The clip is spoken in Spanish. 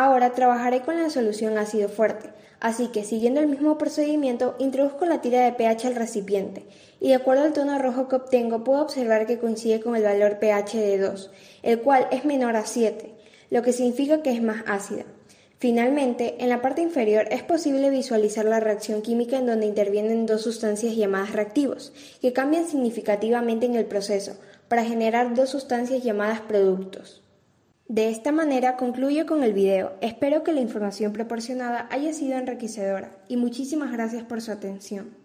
Ahora trabajaré con la solución ácido fuerte, así que siguiendo el mismo procedimiento introduzco la tira de pH al recipiente y de acuerdo al tono rojo que obtengo puedo observar que coincide con el valor pH de 2, el cual es menor a 7, lo que significa que es más ácida. Finalmente, en la parte inferior es posible visualizar la reacción química en donde intervienen dos sustancias llamadas reactivos, que cambian significativamente en el proceso, para generar dos sustancias llamadas productos. De esta manera concluyo con el video. Espero que la información proporcionada haya sido enriquecedora y muchísimas gracias por su atención.